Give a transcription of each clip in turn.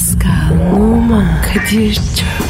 Pascal, Oman, Kadir çok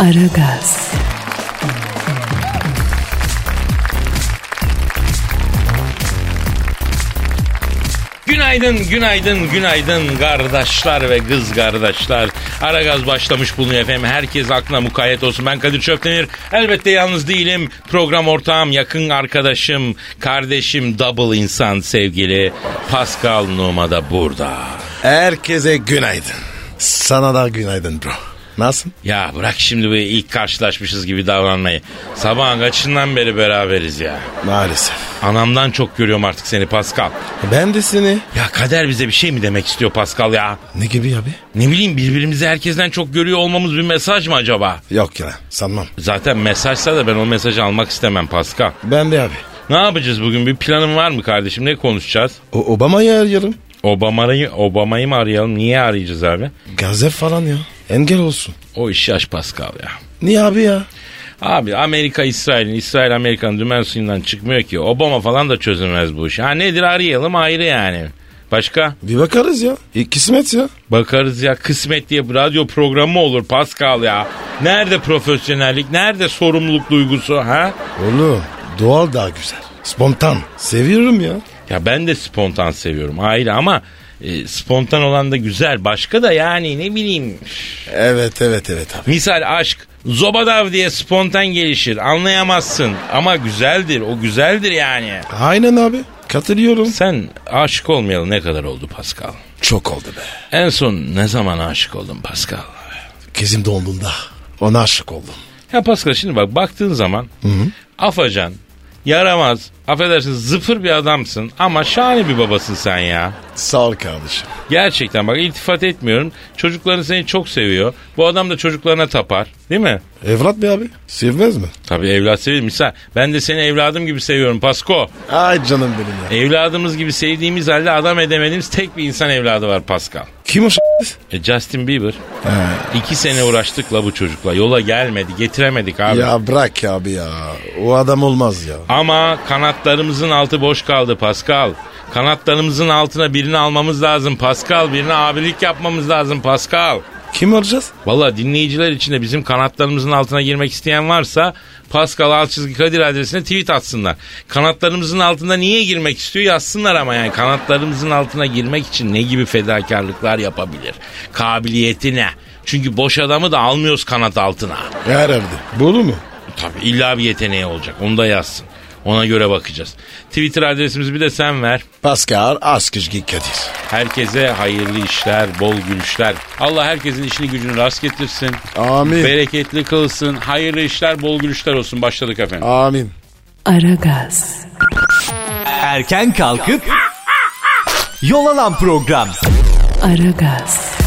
Aragaz, Günaydın, günaydın, günaydın kardeşler ve kız kardeşler. Aragaz başlamış bulunuyor efendim. Herkes aklına mukayyet olsun. Ben Kadir Çöptenir. Elbette yalnız değilim. Program ortağım, yakın arkadaşım, kardeşim, double insan sevgili Pascal Numa da burada. Herkese günaydın. Sana da günaydın bro. Nasılsın? Ya bırak şimdi bu ilk karşılaşmışız gibi davranmayı. Sabahın kaçından beri beraberiz ya. Maalesef. Anamdan çok görüyorum artık seni Pascal. Ben de seni. Ya kader bize bir şey mi demek istiyor Pascal ya? Ne gibi abi? Ne bileyim birbirimizi herkesten çok görüyor olmamız bir mesaj mı acaba? Yok ya sanmam. Zaten mesajsa da ben o mesajı almak istemem Pascal. Ben de abi. Ne yapacağız bugün? Bir planın var mı kardeşim? Ne konuşacağız? O Obama'yı arıyorum. Obama'yı Obama'yı mı arayalım? Niye arayacağız abi? Gazep falan ya. Engel olsun. O iş yaş Pascal ya. Niye abi ya? Abi Amerika İsrail'in, İsrail Amerika'nın dümen suyundan çıkmıyor ki. Obama falan da çözülmez bu iş. Ha nedir arayalım ayrı yani. Başka? Bir bakarız ya. E, kısmet ya. Bakarız ya kısmet diye bir radyo programı olur Pascal ya. Nerede profesyonellik, nerede sorumluluk duygusu ha? Oğlum doğal daha güzel. Spontan. Seviyorum ya. Ya ben de spontan seviyorum ayrı ama e, spontan olan da güzel. Başka da yani ne bileyim. Evet evet evet abi. Misal aşk zobadav diye spontan gelişir anlayamazsın ama güzeldir o güzeldir yani. Aynen abi. Katılıyorum. Sen aşık olmayalı ne kadar oldu Pascal? Çok oldu be. En son ne zaman aşık oldun Pascal? Kızım doğumunda. Ona aşık oldum. Ya Pascal şimdi bak baktığın zaman afacan, yaramaz, affedersin zıfır bir adamsın ama şahane bir babasın sen ya. Sağ ol kardeşim. Gerçekten bak iltifat etmiyorum. Çocukların seni çok seviyor. Bu adam da çocuklarına tapar. Değil mi? Evlat be abi. Sevmez mi? Tabii evlat seviyor. Misal ben de seni evladım gibi seviyorum Pasko. Ay canım benim ya. Evladımız gibi sevdiğimiz halde adam edemediğimiz tek bir insan evladı var Pascal. Kim o ş- E Justin Bieber. İki sene uğraştık la bu çocukla. Yola gelmedi. Getiremedik abi. Ya bırak ya abi ya. O adam olmaz ya. Ama kanatlarımızın altı boş kaldı Pascal. Kanatlarımızın altına birini almamız lazım Pascal. Birine abilik yapmamız lazım Pascal. Kim arayacağız? Valla dinleyiciler içinde bizim kanatlarımızın altına girmek isteyen varsa Pascal Alçızgi Kadir adresine tweet atsınlar. Kanatlarımızın altında niye girmek istiyor yazsınlar ama yani kanatlarımızın altına girmek için ne gibi fedakarlıklar yapabilir? Kabiliyeti ne? Çünkü boş adamı da almıyoruz kanat altına. Herhalde. Bunu mu? Tabii illa bir yeteneği olacak onu da yazsın. Ona göre bakacağız. Twitter adresimizi bir de sen ver. Pascal Askışgi Kadir. Herkese hayırlı işler, bol gülüşler. Allah herkesin işini gücünü rast getirsin. Amin. Bereketli kılsın. Hayırlı işler, bol gülüşler olsun. Başladık efendim. Amin. Aragaz, Erken kalkıp yol alan program. Aragaz,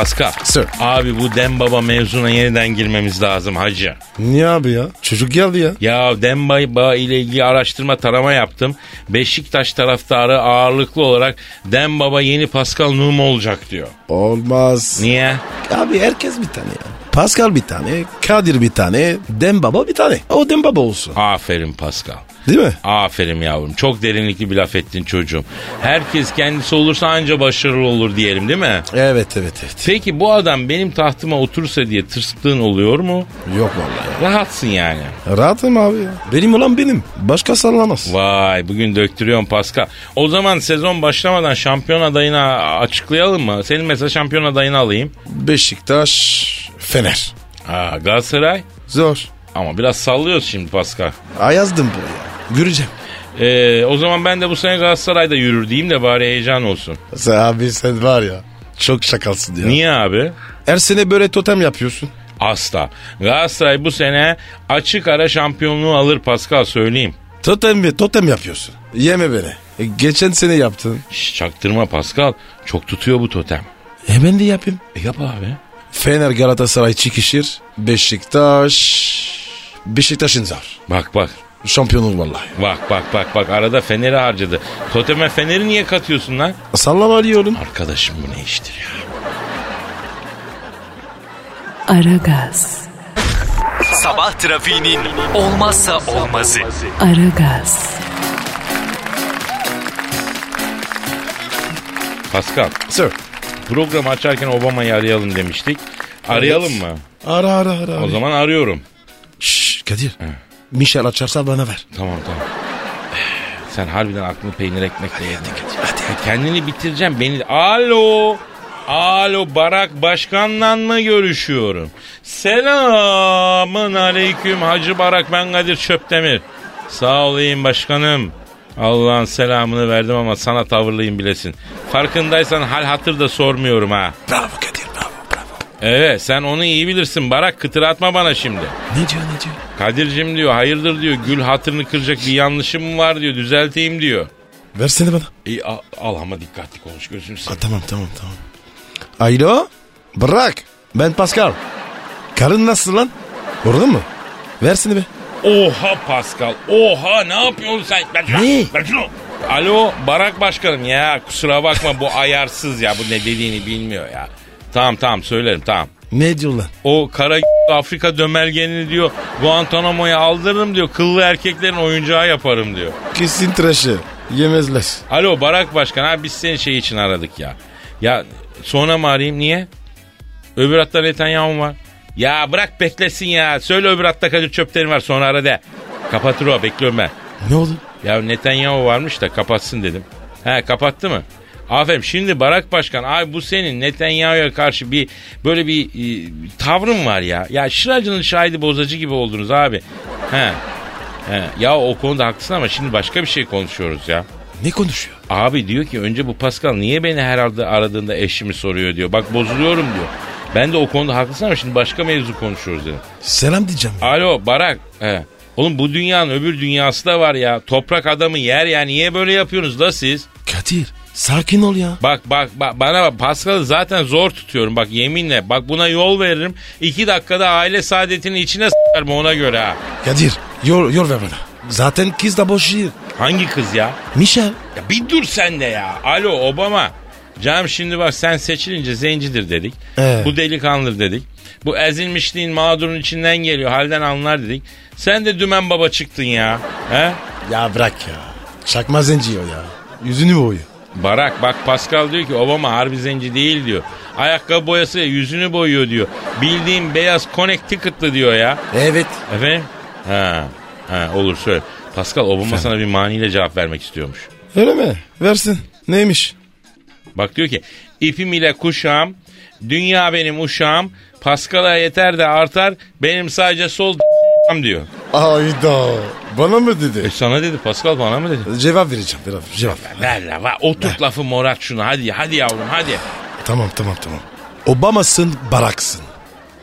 Pascal. Sir. Abi bu Dembaba mevzuna yeniden girmemiz lazım hacı. Niye abi ya? Çocuk geldi ya. Ya Dembaba ile ilgili araştırma tarama yaptım. Beşiktaş taraftarı ağırlıklı olarak Dembaba yeni Pascal Numa olacak diyor. Olmaz. Niye? Abi herkes bir tane ya. Pascal bir tane, Kadir bir tane, Dembaba bir tane. O Dembaba olsun. Aferin Pascal. Değil mi? Aferin yavrum. Çok derinlikli bir laf ettin çocuğum. Herkes kendisi olursa anca başarılı olur diyelim değil mi? Evet evet evet. Peki bu adam benim tahtıma otursa diye tırstığın oluyor mu? Yok vallahi. Rahatsın yani. Rahatım abi ya. Benim olan benim. Başka sallamaz. Vay bugün döktürüyorsun Pascal. O zaman sezon başlamadan şampiyon adayını açıklayalım mı? Senin mesela şampiyon adayını alayım. Beşiktaş, Fener. Aa, Galatasaray. Zor. Ama biraz sallıyoruz şimdi Pascal. Ayazdım buraya. Göreceğim. Ee, o zaman ben de bu sene Galatasaray'da yürür diyeyim de bari heyecan olsun. Sen abi sen var ya. Çok şakalsın ya. Niye abi? Her sene böyle totem yapıyorsun. Asla. Galatasaray bu sene açık ara şampiyonluğu alır Pascal söyleyeyim. Totem mi? Totem yapıyorsun. Yeme beni. E, geçen sene yaptın. Şş, çaktırma Pascal. Çok tutuyor bu totem. Ben de yapayım. E yap abi. Fener Galatasaray çıkışır. Beşiktaş. Beşiktaş'ın zar. Bak bak. Şampiyonluk vallahi. Bak bak bak bak arada Fener'i harcadı. Toteme Fener'i niye katıyorsun lan? Sallama diyorum. Arkadaşım bu ne iştir ya? Aragaz, Sabah trafiğinin olmazsa olmazı. Aragaz, Pascal Sir. programı açarken Obama'yı arayalım demiştik. Arayalım mı? Ara ara ara. O zaman arıyorum. Şşş Kadir. Michel açarsa bana ver. Tamam tamam. Sen harbiden aklını peynir ekmekle yedin. Hadi, Kendini bitireceğim beni. Alo. Alo Barak Başkan'la mı görüşüyorum? Selamın aleyküm Hacı Barak ben Kadir Çöptemir. Sağ olayım başkanım. Allah'ın selamını verdim ama sana tavırlıyım bilesin. Farkındaysan hal hatır da sormuyorum ha. Bravo Kadir. Evet sen onu iyi bilirsin Barak kıtır atma bana şimdi. Ne diyor ne diyor? Kadir'cim diyor hayırdır diyor gül hatırını kıracak bir yanlışım var diyor düzelteyim diyor. Versene bana. İyi al, al ama dikkatli konuş Ha, seveyim. tamam tamam tamam. Alo. Bırak. Ben Pascal. Karın nasıl lan? Orada mı? Versene be. Oha Pascal oha ne yapıyorsun sen? Ver şunu, Ne? Ver şunu. Alo Barak Başkanım ya kusura bakma bu ayarsız ya bu ne dediğini bilmiyor ya. Tamam tamam söylerim tamam. Ne diyor lan? O kara Afrika dömergenini diyor Guantanamo'ya aldırırım diyor. Kıllı erkeklerin oyuncağı yaparım diyor. Kesin tıraşı. Yemezler. Alo Barak Başkan abi biz seni şey için aradık ya. Ya sonra mı arayayım niye? Öbür hatta Netanyahu var. Ya bırak beklesin ya. Söyle öbür hatta Kadir Çöpten var sonra ara de. Kapatır o bekliyorum ben. Ne oldu? Ya Netanyahu varmış da kapatsın dedim. He kapattı mı? Aferin şimdi Barak Başkan abi bu senin Netanyahu'ya karşı bir böyle bir e, tavrın var ya. Ya şıracının şahidi bozacı gibi oldunuz abi. He. He. Ya o konuda haklısın ama şimdi başka bir şey konuşuyoruz ya. Ne konuşuyor? Abi diyor ki önce bu Pascal niye beni her arada aradığında eşimi soruyor diyor. Bak bozuluyorum diyor. Ben de o konuda haklısın ama şimdi başka mevzu konuşuyoruz dedim. Selam diyeceğim. ya. Alo Barak. He. Oğlum bu dünyanın öbür dünyası da var ya. Toprak adamı yer ya. Niye böyle yapıyorsunuz da siz? Kadir sakin ol ya. Bak bak bak bana bak Pascal'ı zaten zor tutuyorum bak yeminle. Bak buna yol veririm. İki dakikada aile saadetini içine s**arım ona göre ha. Kadir yor, yor ver bana. Zaten kız da boş değil. Hangi kız ya? Michel. Ya bir dur sen de ya. Alo Obama. Canım şimdi bak sen seçilince zencidir dedik. Ee? Bu delikanlıdır dedik. Bu ezilmişliğin mağdurun içinden geliyor. Halden anlar dedik. Sen de dümen baba çıktın ya. He? Ya bırak ya. Çakma zenci o ya. Yüzünü boyuyor. Barak bak Pascal diyor ki Obama harbi zenci değil diyor. Ayakkabı boyası yüzünü boyuyor diyor. Bildiğim beyaz Connecticut'lı diyor ya. Evet. Efendim? Ha, ha olur söyle. Pascal Obama sana bir maniyle cevap vermek istiyormuş. Öyle mi? Versin. Neymiş? Bak diyor ki ipim ile kuşağım, dünya benim uşağım, Pascal'a yeter de artar, benim sadece sol d- diyor. Ayda. Bana mı E dedi? sana dedi Pascal bana mı dedi? Cevap vereceğim. Biraz cevap. Ver la ver, oturt lafı morat şunu hadi hadi yavrum hadi. Tamam tamam tamam. Obama'sın baraksın.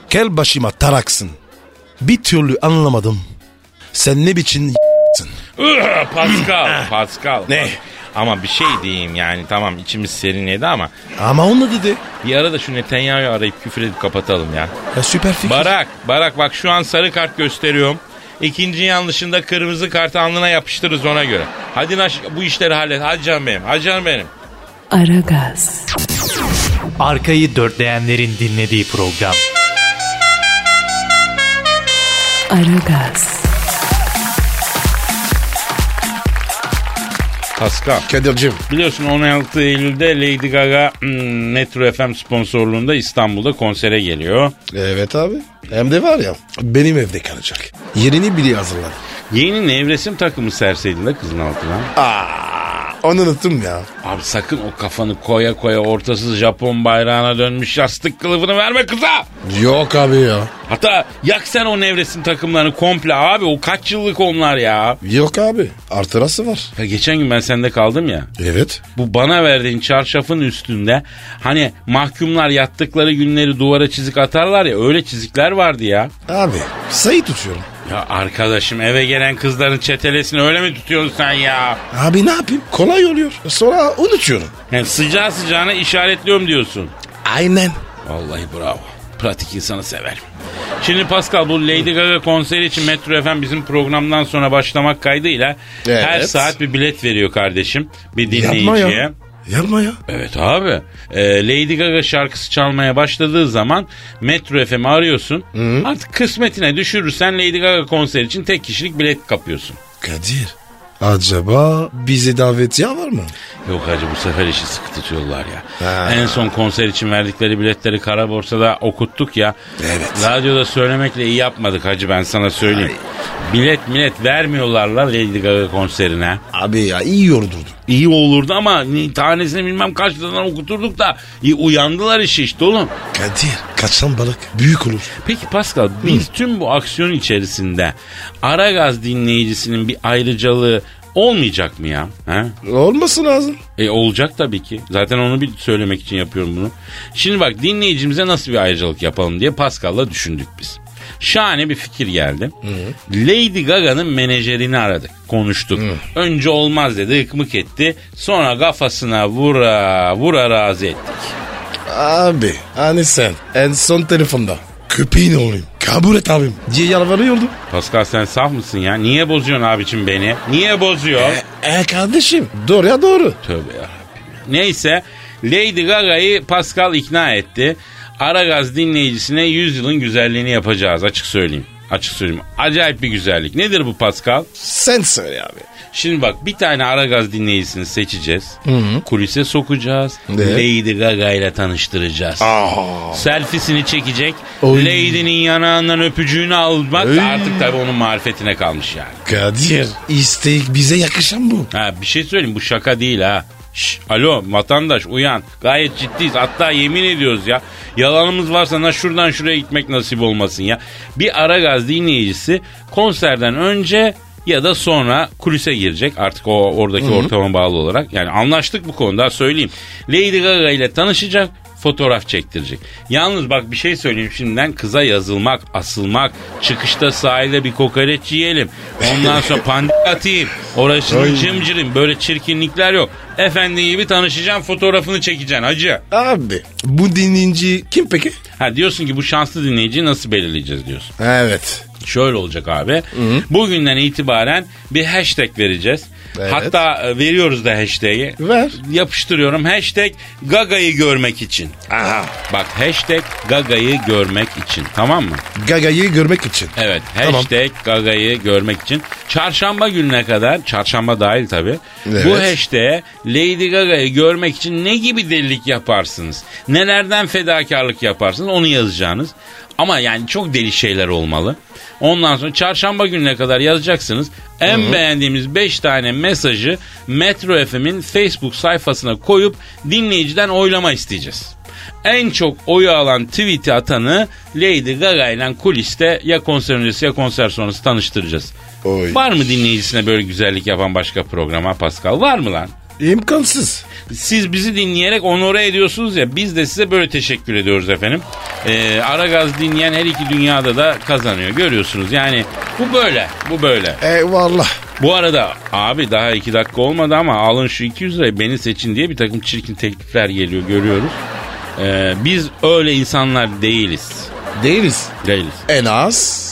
Kel başıma taraksın. Bir türlü anlamadım. Sen ne biçim Pascal Pascal. Ne? Ama bir şey diyeyim yani tamam içimiz serinledi ama Ama onu dedi. bir ara da şu Netanyahu'yu arayıp küfür edip kapatalım ya. Ya süper fikir. Barak, Barak bak şu an sarı kart gösteriyorum. İkinci yanlışında kırmızı kartı alnına yapıştırırız ona göre. Hadi naş bu işleri hallet. Hadi canım benim. Hadi canım benim. Aragaz, Arkayı dörtleyenlerin dinlediği program. Aragaz, Pascal. Kadir'cim. Biliyorsun 16 Eylül'de Lady Gaga hmm, Metro FM sponsorluğunda İstanbul'da konsere geliyor. Evet abi. Hem de var ya benim evde kalacak. Yerini biri hazırladı. Yeni nevresim takımı serseydin de kızın altına. Aa, onu unuttum ya. Abi sakın o kafanı koya koya ortasız Japon bayrağına dönmüş yastık kılıfını verme kıza. Yok abi ya. Hatta yak sen o nevresim takımlarını komple abi o kaç yıllık onlar ya. Yok abi. Artırası var. Ya geçen gün ben sende kaldım ya. Evet. Bu bana verdiğin çarşafın üstünde hani mahkumlar yattıkları günleri duvara çizik atarlar ya öyle çizikler vardı ya. Abi sayı tutuyorum. Ya arkadaşım eve gelen kızların çetelesini öyle mi tutuyorsun sen ya? Abi ne yapayım? Kolay oluyor. Sonra unutuyorum. Yani sıcağı sıcağına işaretliyorum diyorsun. Aynen. Vallahi bravo. Pratik insanı severim. Şimdi Pascal bu Lady Gaga konseri için Metro FM bizim programdan sonra başlamak kaydıyla Evet. her saat bir bilet veriyor kardeşim bir Yapma dinleyiciye. ya. Yapma ya. Evet abi. Ee, Lady Gaga şarkısı çalmaya başladığı zaman Metro FM'i arıyorsun. Artık kısmetine düşürürsen Lady Gaga konseri için tek kişilik bilet kapıyorsun. Kadir. Acaba bize davetiye var mı? Yok hacı bu sefer işi sıkı tutuyorlar ya. Ha. En son konser için verdikleri biletleri kara borsada okuttuk ya. Evet. Radyoda söylemekle iyi yapmadık hacı ben sana söyleyeyim. Bilet millet vermiyorlar la Lady Gaga konserine. Abi ya iyi yordurdu. İyi olurdu ama ni- tanesini bilmem kaç liradan okuturduk da iyi uyandılar işi işte oğlum. Kadir kaçan balık büyük olur. Peki Pascal biz tüm bu aksiyon içerisinde Aragaz dinleyicisinin bir ayrıcalığı olmayacak mı ya? Ha? Olması lazım. E olacak tabii ki. Zaten onu bir söylemek için yapıyorum bunu. Şimdi bak dinleyicimize nasıl bir ayrıcalık yapalım diye Pascal'la düşündük biz. Şahane bir fikir geldi. Lady Gaga'nın menajerini aradık. Konuştuk. Önce olmaz dedi ıkmık etti. Sonra kafasına vura vura razı ettik. Abi hani sen en son telefonda köpeğin olayım kabul et abim diye yalvarıyordum. Pascal sen saf mısın ya? Niye bozuyorsun abicim beni? Niye bozuyor? E, e kardeşim doğru ya doğru. Tövbe yarabbim. Neyse Lady Gaga'yı Pascal ikna etti. Aragaz dinleyicisine 100 yılın güzelliğini yapacağız açık söyleyeyim. Açık söyleyeyim. Acayip bir güzellik. Nedir bu Pascal? Sen söyle abi. Şimdi bak bir tane Aragaz dinleyicisini seçeceğiz. Kulise sokacağız. Ne? Lady Gaga ile tanıştıracağız. Aa. Selfiesini çekecek. Oy. Lady'nin yanağından öpücüğünü almak Oy. artık tabii onun marifetine kalmış yani. Kadir istek bize yakışan bu. Ha bir şey söyleyeyim bu şaka değil ha. Şş, alo vatandaş uyan. Gayet ciddiyiz. Hatta yemin ediyoruz ya. Yalanımız varsa na şuradan şuraya gitmek nasip olmasın ya. Bir Aragaz dinleyicisi konserden önce ya da sonra kulise girecek artık o oradaki ortama bağlı olarak. Yani anlaştık bu konuda söyleyeyim. Lady Gaga ile tanışacak fotoğraf çektirecek. Yalnız bak bir şey söyleyeyim şimdiden kıza yazılmak, asılmak, çıkışta sahilde bir kokoreç yiyelim. Ondan sonra pandik atayım. Orasını cimcirim böyle çirkinlikler yok. Efendi gibi tanışacaksın fotoğrafını çekeceksin hacı. Abi bu dinleyici kim peki? Ha diyorsun ki bu şanslı dinleyiciyi nasıl belirleyeceğiz diyorsun. Evet. Şöyle olacak abi. Bugünden itibaren bir hashtag vereceğiz. Evet. Hatta e, veriyoruz da hashtag'i. Ver. Yapıştırıyorum. Hashtag Gaga'yı görmek için. Aha. Bak hashtag Gaga'yı görmek için. Tamam mı? Gaga'yı görmek için. Evet. Tamam. Hashtag Gaga'yı görmek için. Çarşamba gününe kadar, çarşamba dahil tabii. Evet. Bu hashtag'e Lady Gaga'yı görmek için ne gibi delilik yaparsınız? Nelerden fedakarlık yaparsınız? Onu yazacaksınız. Ama yani çok deli şeyler olmalı. Ondan sonra çarşamba gününe kadar yazacaksınız. En beğendiğimiz 5 tane mesajı Metro FM'in Facebook sayfasına koyup dinleyiciden oylama isteyeceğiz. En çok oyu alan tweet'i atanı Lady Gaga ile kuliste ya konser öncesi ya konser sonrası tanıştıracağız. Oy. Var mı dinleyicisine böyle güzellik yapan başka programa Pascal? Var mı lan? İmkansız. Siz bizi dinleyerek onore ediyorsunuz ya biz de size böyle teşekkür ediyoruz efendim. Ee, Aragaz dinleyen her iki dünyada da kazanıyor görüyorsunuz yani bu böyle bu böyle. Eyvallah. Bu arada abi daha iki dakika olmadı ama alın şu 200 lirayı beni seçin diye bir takım çirkin teklifler geliyor görüyoruz. Ee, biz öyle insanlar değiliz. Değiliz. Değiliz. En az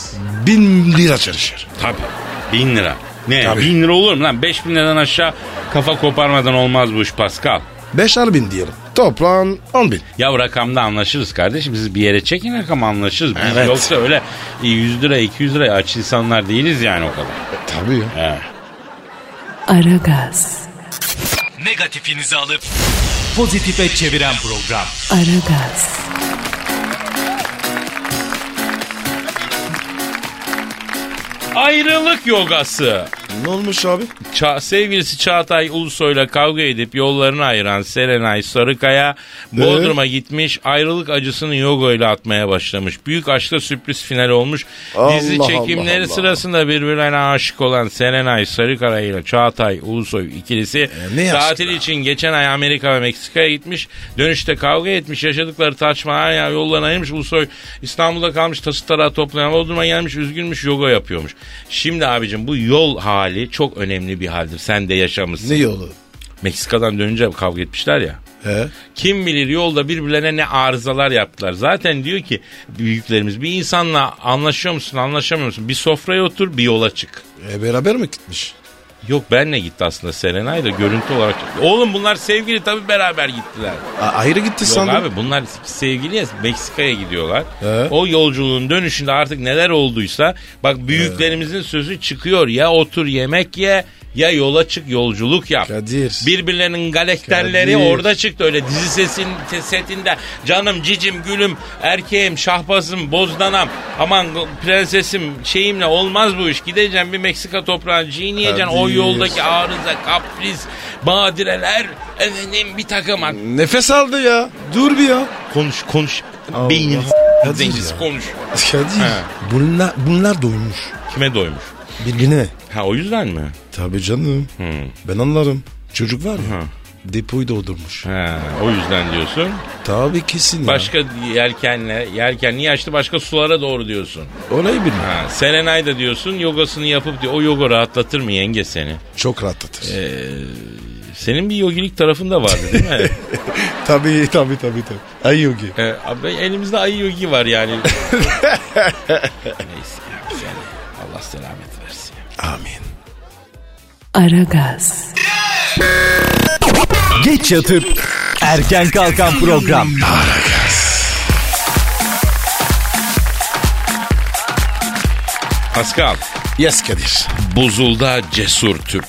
bin lira çalışır. Tabii. Bin lira. Ne? Tabii. Bin lira olur mu lan? Beş bin liradan aşağı kafa koparmadan olmaz bu iş Pascal. Beşer bin diyelim. Toplam on bin. Ya rakamda anlaşırız kardeşim. Siz bir yere çekin rakam anlaşırız. Biz Evet. yoksa öyle 100 lira 200 lira aç insanlar değiliz yani o kadar. Tabii ya. He. Aragaz, Negatifinizi alıp pozitife çeviren program. Aragaz, Ayrılık yogası. Ne olmuş abi? Ça- sevgilisi Çağatay Ulusoy'la kavga edip yollarını ayıran Serenay Sarıkaya Bodrum'a gitmiş ayrılık acısını yoga ile atmaya başlamış. Büyük aşkla sürpriz final olmuş. Dizi Allah çekimleri Allah Allah. sırasında birbirlerine aşık olan Serenay Sarıkaya ile Çağatay Ulusoy ikilisi ne tatil için geçen ay Amerika ve Meksika'ya gitmiş. Dönüşte kavga etmiş. Yaşadıkları tartışmalar ya yollarına ayırmış. Ulusoy İstanbul'da kalmış tası tarağı toplayan Bodrum'a gelmiş üzgünmüş yoga yapıyormuş. Şimdi abicim bu yol hali çok önemli bir haldir. Sen de yaşamışsın. Ne yolu? Meksika'dan dönünce kavga etmişler ya. He? Kim bilir yolda birbirlerine ne arızalar yaptılar. Zaten diyor ki büyüklerimiz bir insanla anlaşıyor musun anlaşamıyor musun? Bir sofraya otur bir yola çık. E, beraber mi gitmiş? Yok benle gitti aslında Serenay da görüntü olarak. Oğlum bunlar sevgili tabii beraber gittiler. A- ayrı gitti Yok sandım. abi bunlar sevgili ya Meksika'ya gidiyorlar. He. O yolculuğun dönüşünde artık neler olduysa bak büyüklerimizin sözü çıkıyor. Ya otur yemek ye ya yola çık yolculuk yap. Kadir. Birbirlerinin galekterleri Kadir. orada çıktı öyle dizi sesin setinde. Canım cicim gülüm erkeğim şahbazım bozdanam aman prensesim şeyimle olmaz bu iş. Gideceğim bir Meksika toprağına çiğneyeceksin o yoldaki arıza kapris badireler efendim bir takım Nefes aldı ya. Dur bir ya. Konuş konuş. Allah. Beynin Kadir zencisi konuş. Kadir. Bunlar, bunlar doymuş. Kime doymuş? Birbirine. Ha o yüzden mi? Tabii canım. Ben anlarım. Çocuk var ya. Depoyu doldurmuş. Ha o yüzden diyorsun. Tabii kesin ya. Başka yelkenle, yelkenli açtı başka sulara doğru diyorsun. Orayı bilmem. Ha, Serenay da diyorsun yogasını yapıp diyor. O yoga rahatlatır mı yenge seni? Çok rahatlatır. Senin bir yogilik tarafın da vardı değil mi? Tabii tabii tabii. tabii. Ay yogi. ee, abi elimizde ayı yogi var yani. Neyse ya güzel. Allah selamet. Amin. Aragaz, Geç yatıp erken kalkan program. Pascal, Yes Kadir. buzulda cesur Türk.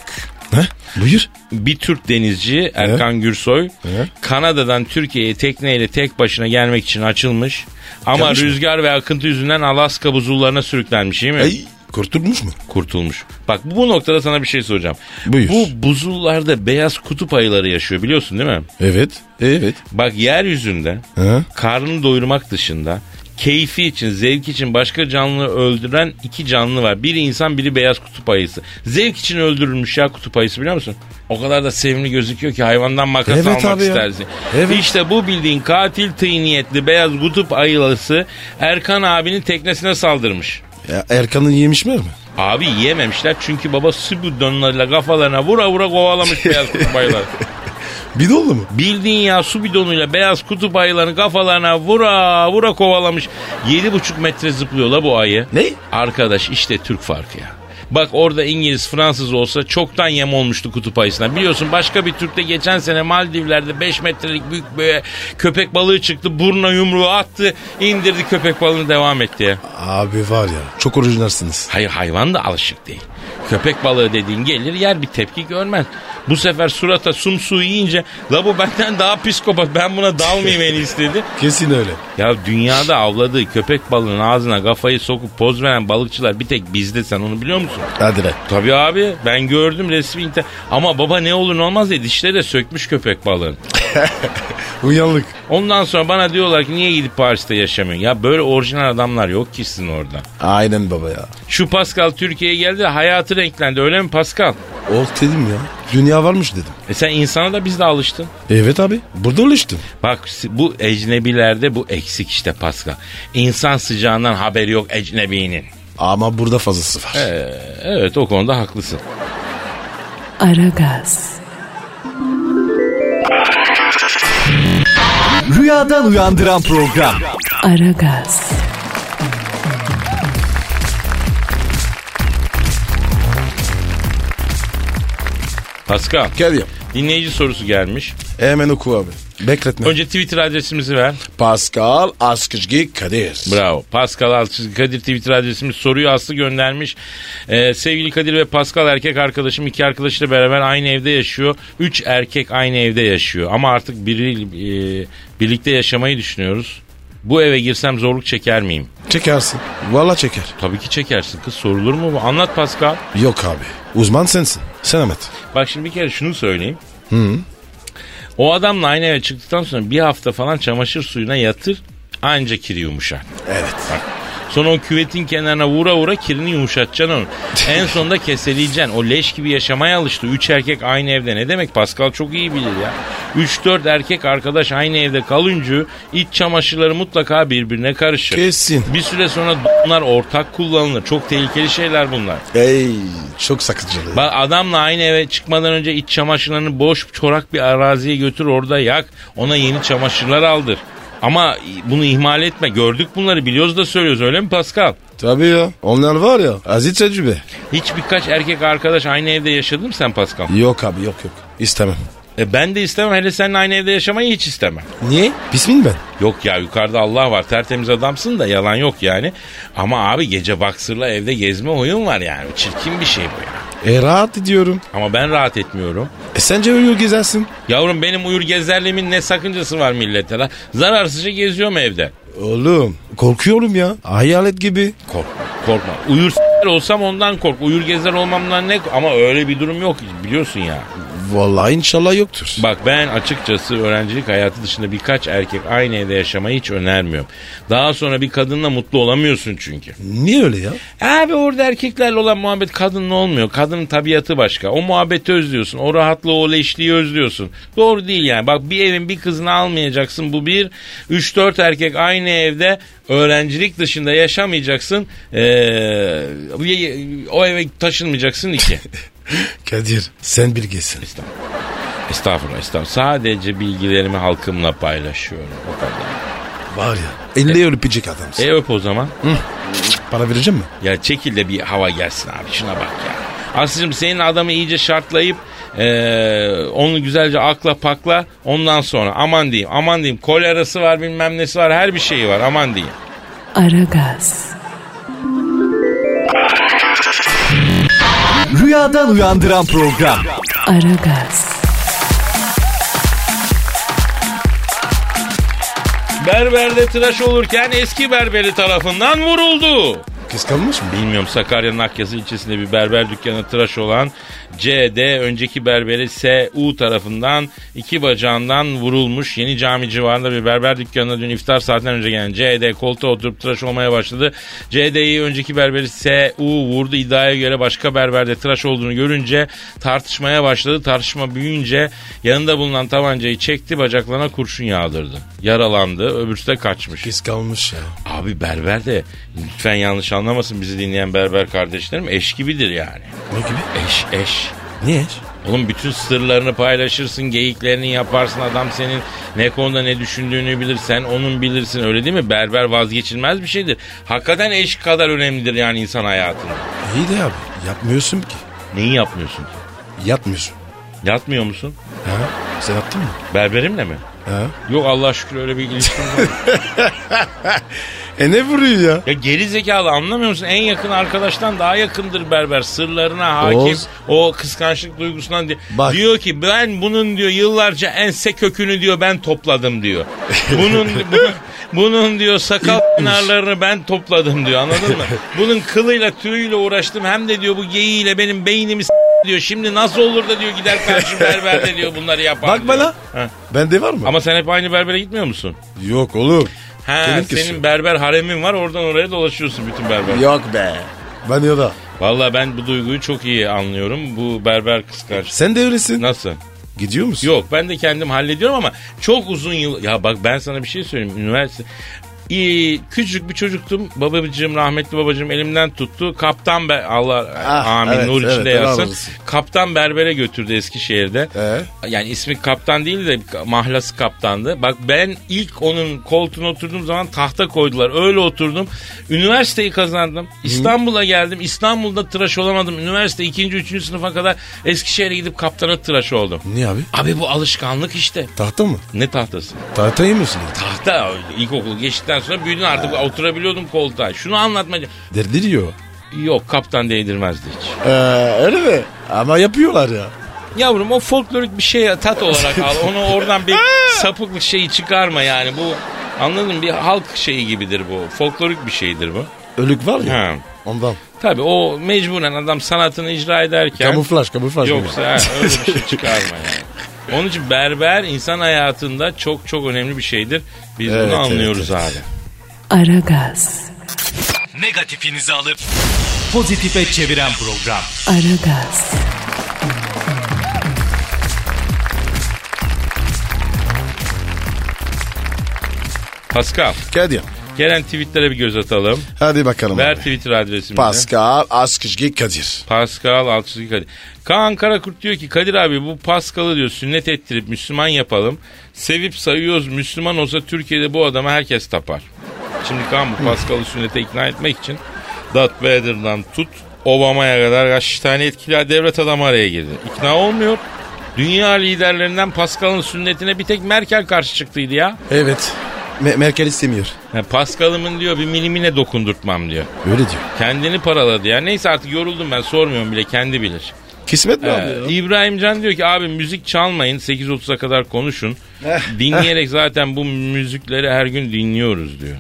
Ha? Buyur. Bir Türk denizci Erkan Gürsoy Evet. Kanada'dan Türkiye'ye tekneyle tek başına gelmek için açılmış. Ama Gelmiş mi? rüzgar ve akıntı yüzünden Alaska buzullarına sürüklenmiş değil mi? Ay kurtulmuş mu? Kurtulmuş. Bak bu noktada sana bir şey soracağım. Buyur. Bu buzullarda beyaz kutup ayıları yaşıyor biliyorsun değil mi? Evet. Evet. Bak yeryüzünde Ha? karnını doyurmak dışında keyfi için, zevk için başka canlı öldüren iki canlı var. Biri insan, biri beyaz kutup ayısı. Zevk için öldürülmüş ya kutup ayısı biliyor musun? O kadar da sevimli gözüküyor ki hayvandan makas Evet almak ya. istersin. Evet. İşte bu bildiğin katil tığ niyetli beyaz kutup ayısı Erkan abinin teknesine saldırmış. Ya Erkan'ın yemişler mi? Abi yiyememişler çünkü baba su bidonlarıyla kafalarına vura vura kovalamış beyaz kutup ayıları. Bir dolu mu? Bildiğin ya su bidonuyla beyaz kutup ayılarının kafalarına vura vura kovalamış. 7,5 metre zıplıyor la bu ayı. Ne? Arkadaş işte Türk farkı ya. Bak orada İngiliz, Fransız olsa çoktan yem olmuştu kutup ayısına. Biliyorsun başka bir Türk de geçen sene Maldivler'de 5 metrelik büyük bir köpek balığı çıktı. Burnuna yumruğu attı, indirdi köpek balığını devam etti ya. Abi var ya çok orijinalsiniz. Hayır hayvan da alışık değil. Köpek balığı dediğin gelir yer bir tepki görmez. Bu sefer surata sumsu yiyince la bu benden daha psikopat ben buna dalmayayım en iyisi dedi. Kesin öyle. Ya dünyada avladığı köpek balığının ağzına kafayı sokup poz veren balıkçılar bir tek bizde sen onu biliyor musun? Hadi lan. Tabii abi ben gördüm resmi inter... Ama baba ne olur ne olmaz diye dişleri de sökmüş köpek balığın. Uyanlık. Ondan sonra bana diyorlar ki niye gidip Paris'te yaşamıyorsun? Ya böyle orijinal adamlar yok ki sizin orada. Aynen baba ya. Şu Pascal Türkiye'ye geldi hayatı renklendi öyle mi Pascal? Ol dedim ya. Dünya varmış dedim. E sen insana da biz de alıştın. Evet abi. Burada alıştım. Bak bu ecnebilerde bu eksik işte Pascal. İnsan sıcağından haberi yok ecnebinin. Ama burada fazlası var. Ee, evet o konuda haklısın. Aragaz, Rüyadan uyandıran program. Aragaz, Pascal ya. dinleyici sorusu gelmiş. Hemen oku abi. Bekletme. Önce Twitter adresimizi ver. Pascal Askışgi Kadir. Bravo. Pascal Altçizgi Kadir Twitter adresimiz soruyu Aslı göndermiş. Ee, sevgili Kadir ve Pascal erkek arkadaşım iki arkadaşıyla beraber aynı evde yaşıyor. Üç erkek aynı evde yaşıyor. Ama artık biri e, birlikte yaşamayı düşünüyoruz. Bu eve girsem zorluk çeker miyim? Çekersin. Valla çeker. Tabii ki çekersin kız sorulur mu bu? Anlat Pascal. Yok abi. Uzman sensin. Sen anlat. Bak şimdi bir kere şunu söyleyeyim. O adamla aynı eve çıktıktan sonra bir hafta falan çamaşır suyuna yatır anca kiri yumuşar. Evet. Sonra o küvetin kenarına vura vura kirini yumuşatacaksın onu. En sonunda keseleyeceksin. O leş gibi yaşamaya alıştı. Üç erkek aynı evde. Ne demek Pascal çok iyi bilir ya. Üç dört erkek arkadaş aynı evde kalınca iç çamaşırları mutlaka birbirine karışır. Kesin. Bir süre sonra bunlar ortak kullanılır. Çok tehlikeli şeyler bunlar. Ey çok sakıncılı. Bak adamla aynı eve çıkmadan önce iç çamaşırlarını boş çorak bir araziye götür orada yak. Ona yeni çamaşırlar aldır. Ama bunu ihmal etme. Gördük bunları biliyoruz da söylüyoruz öyle mi Pascal? Tabii ya. Onlar var ya. Aziz tecrübe. Hiç birkaç erkek arkadaş aynı evde yaşadın mı sen Pascal? Yok abi yok yok. İstemem. E ben de istemem hele seninle aynı evde yaşamayı hiç istemem. Niye? Pis miyim ben? Yok ya yukarıda Allah var tertemiz adamsın da yalan yok yani. Ama abi gece baksırla evde gezme oyun var yani. Çirkin bir şey bu ya. E rahat ediyorum. Ama ben rahat etmiyorum. E sence uyuyor gezersin. Yavrum benim uyur gezerliğimin ne sakıncası var millete la? Zararsızca geziyorum evde. Oğlum korkuyorum ya. Hayalet gibi. Korkma korkma. Uyur olsam ondan kork. Uyur gezer olmamdan ne Ama öyle bir durum yok biliyorsun ya. Vallahi inşallah yoktur. Bak ben açıkçası öğrencilik hayatı dışında birkaç erkek aynı evde yaşamayı hiç önermiyorum. Daha sonra bir kadınla mutlu olamıyorsun çünkü. Niye öyle ya? Abi orada erkeklerle olan muhabbet kadınla olmuyor. Kadının tabiatı başka. O muhabbeti özlüyorsun. O rahatlığı, o leşliği özlüyorsun. Doğru değil yani. Bak bir evin bir kızını almayacaksın. Bu bir. Üç dört erkek aynı evde öğrencilik dışında yaşamayacaksın. Ee, o eve taşınmayacaksın iki. Kadir sen bilgesin. Estağfurullah estağfurullah. Sadece bilgilerimi halkımla paylaşıyorum. O kadar. Var ya. Elle öpecek adamsın. E öp o zaman. Para vereceğim mi? Ya çekil de bir hava gelsin abi şuna bak ya. Aslıcığım senin adamı iyice şartlayıp eee, onu güzelce akla pakla ondan sonra aman diyeyim aman diyeyim kolerası var bilmem nesi var her bir şeyi var aman diyeyim. Aragaz, Rüyadan uyandıran program. Aragaz, Berberde tıraş olurken eski berberi tarafından vuruldu. Kıskanmış mı? Bilmiyorum Sakarya'nın Akyazı ilçesinde bir berber dükkanına tıraş olan CD önceki berberi SU tarafından iki bacağından vurulmuş. Yeni cami civarında bir berber dükkanına dün iftar saatinden önce gelen CD koltuğa oturup tıraş olmaya başladı. CD'yi önceki berberi SU vurdu. İddiaya göre başka berberde tıraş olduğunu görünce tartışmaya başladı. Tartışma büyüyünce yanında bulunan tabancayı çekti bacaklarına kurşun yağdırdı. Yaralandı öbürsü de kaçmış. Kıskanmış ya. Abi berber de lütfen yanlış anlamasın bizi dinleyen berber kardeşlerim eş gibidir yani. Ne gibi? Eş eş. Niye? Oğlum bütün sırlarını paylaşırsın, geyiklerini yaparsın. Adam senin ne konuda ne düşündüğünü bilir. Sen onun bilirsin öyle değil mi? Berber vazgeçilmez bir şeydir. Hakikaten eş kadar önemlidir yani insan hayatında. İyi de abi. Yapmıyorsun ki. Neyi yapmıyorsun ki? Yatmıyorsun. Yatmıyor musun? Ha? Sen yaptın mı? Berberimle mi? Ha? Yok Allah şükür öyle bir ilişkim var. E ne vuruyor ya? Ya geri zekalı anlamıyor musun? En yakın arkadaştan daha yakındır berber. Sırlarına hakim. Oğuz. O kıskançlık duygusundan di- Bak. diyor ki ben bunun diyor yıllarca ense kökünü diyor ben topladım diyor. Bunun bu- bunun diyor sakal kenarlarını ben topladım diyor anladın mı? Bunun kılıyla tüyüyle uğraştım hem de diyor bu geyiğiyle benim beynimi s- diyor. Şimdi nasıl olur da diyor gider karşı berberde diyor bunları yapar Bak diyor. bana. Ha. Bende var mı? Ama sen hep aynı berbere gitmiyor musun? Yok oğlum. Benimkisi. senin berber haremin var oradan oraya dolaşıyorsun bütün berber. Yok be. Ben ya da. Vallahi ben bu duyguyu çok iyi anlıyorum. Bu berber kıskanç. Sen de öylesin. Nasıl? Gidiyor musun? Yok ben de kendim hallediyorum ama çok uzun yıl... Ya bak ben sana bir şey söyleyeyim. Üniversite... İyi, küçük bir çocuktum. Babacığım rahmetli babacığım elimden tuttu. Kaptan be Allah Ah, amin evet, nur içinde evet, yatsın. Kaptan berbere götürdü Eskişehir'de. Ee? Yani ismi kaptan değil de mahlası kaptandı. Bak ben ilk onun koltuğuna oturduğum zaman tahta koydular. Öyle oturdum. Üniversiteyi kazandım. İstanbul'a geldim. İstanbul'da tıraş olamadım. Üniversite 2. 3. sınıfa kadar Eskişehir'e gidip kaptana tıraş oldum. Niye abi? Abi bu alışkanlık işte. Tahta mı? Ne tahtası? Tahtayı mısın? Tahta ilkokulu geçtikten sonra büyüdün artık oturabiliyordum koltuğa. Şunu anlatmaca. Derdiriyor. Yok kaptan değdirmezdi hiç. Ee, öyle mi? Ama yapıyorlar ya. Yavrum o folklorik bir şey tat olarak al. Onu oradan bir sapıklık şeyi çıkarma yani. Bu Anladın mı? Bir halk şeyi gibidir bu. Folklorik bir şeydir bu. Ölük var ya. Ha. Ondan. Tabii o mecburen adam sanatını icra ederken Kamuflaj kamuflaj. yoksa ha, öyle bir şey çıkarma yani. Onun için berber insan hayatında çok çok önemli bir şeydir. Biz Evet, bunu evet, anlıyoruz evet. abi. Aragaz, Negatifinizi alıp pozitife çeviren program. Aragaz, Pascal Kadir. Gelen tweetlere bir göz atalım. Hadi bakalım. Ver abi. Twitter adresimizi. Pascal Askışgi Kadir. Pascal Altçızı Kadir. Kaan Karakurt diyor ki Kadir abi bu Pascal'ı diyor sünnet ettirip Müslüman yapalım. Sevip sayıyoruz Müslüman olsa Türkiye'de bu adama herkes tapar. Şimdi Kaan bu Pascal'ı sünnete ikna etmek için Darth Vader'dan tut Obama'ya kadar kaç tane etkili devlet adamı araya girdi. İkna olmuyor. Dünya liderlerinden Pascal'ın sünnetine bir tek Merkel karşı çıktıydı ya. Evet. Me- Merkel istemiyor. Ha, Pascal'ımın diyor bir milimine dokundurtmam diyor. Öyle diyor. Kendini paraladı ya. Neyse artık yoruldum ben sormuyorum bile kendi bilir. Kismet mi abi ya? İbrahim Can diyor ki abi müzik çalmayın 8.30'a kadar konuşun. Dinleyerek zaten bu müzikleri her gün dinliyoruz diyor.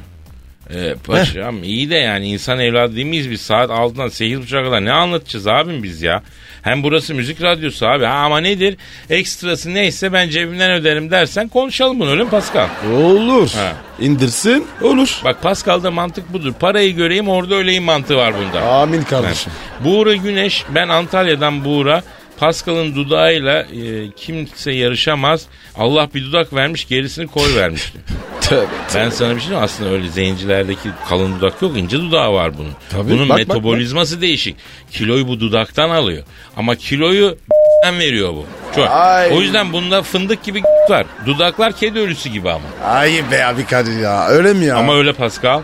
Ee, paşam iyi de yani insan evladı değil miyiz biz saat 6'dan 8.30'a kadar ne anlatacağız abim biz ya. Hem burası müzik radyosu abi ha, ama nedir ekstrası neyse ben cebimden öderim dersen konuşalım bunu öyle mi Pascal? Olur. Ha. İndirsin olur. Bak Pascal'da mantık budur parayı göreyim orada öleyim mantığı var bunda. Amin kardeşim. Buğra Güneş ben Antalya'dan Buğra Pascal'ın dudağıyla e, kimse yarışamaz. Allah bir dudak vermiş gerisini koy vermiş. diyor. Tövbe. ben sana bir şey diyeyim aslında öyle zencilerdeki kalın dudak yok ince dudağı var bunun. Tabii, bunun bak, bak, metabolizması değişik. Kiloyu bu dudaktan alıyor. Ama kiloyu veriyor bu. Çok. Ay. O yüzden bunda fındık gibi var. Dudaklar kedi ölüsü gibi ama. Ay be abi Kadir ya. Öyle mi ya? Ama öyle Pascal.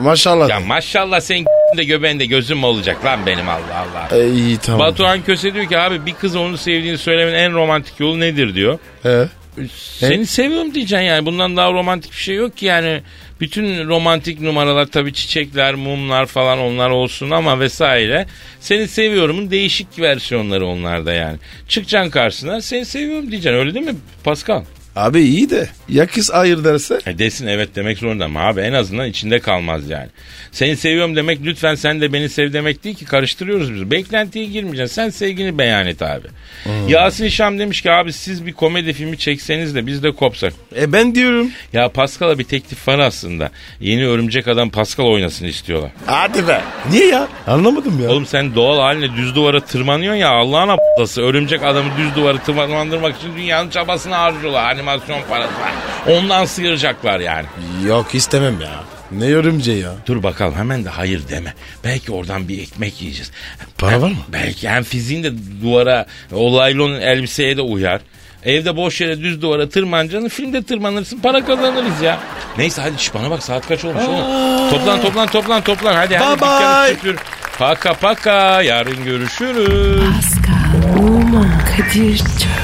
Maşallah. Ya maşallah senin de göbeğinde gözüm mü olacak lan benim Allah Allah. E, iyi tamam. Batuhan Köse diyor ki abi bir kıza onu sevdiğini söylemenin en romantik yolu nedir diyor. He. Seni seviyorum diyeceksin yani bundan daha romantik bir şey yok ki yani. Bütün romantik numaralar tabii çiçekler, mumlar falan onlar olsun ama vesaire. Seni seviyorumun değişik versiyonları onlarda yani. Çıkacaksın karşısına seni seviyorum diyeceksin öyle değil mi Pascal? Abi iyi de ya kız hayır derse? E desin evet demek zorunda ama abi en azından içinde kalmaz yani. Seni seviyorum demek lütfen sen de beni sev demek değil ki karıştırıyoruz biz. Beklentiye girmeyeceksin sen sevgini beyan et abi. Yasin Şam demiş ki abi siz bir komedi filmi çekseniz de biz de kopsak. E ben diyorum. Ya Pascal'a bir teklif var aslında. Yeni örümcek adam Pascal oynasın istiyorlar. Hadi be. Niye ya? Anlamadım ya. Oğlum sen doğal haline düz duvara tırmanıyorsun ya Allah'ın a**lası. Örümcek adamı düz duvara tırmandırmak için dünyanın çabasını harcıyorlar. Animasyon parası var. Ondan sıyıracaklar yani. Yok istemem ya. Ne örümceği ya? Dur bakalım hemen de hayır deme. Belki oradan bir ekmek yiyeceğiz. Para var mı? Belki hem fiziğin de duvara o laylon elbiseye de uyar. Evde boş yere düz duvara tırmanacaksın filmde tırmanırsın para kazanırız ya. Neyse hadi şş, bana bak saat kaç olmuş oğlum. Toplan toplan toplan toplan hadi hadi Bye dükkanı bye. süpür. Paka paka yarın görüşürüz. Pascal, Oman, Kadir çok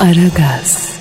Aragaz.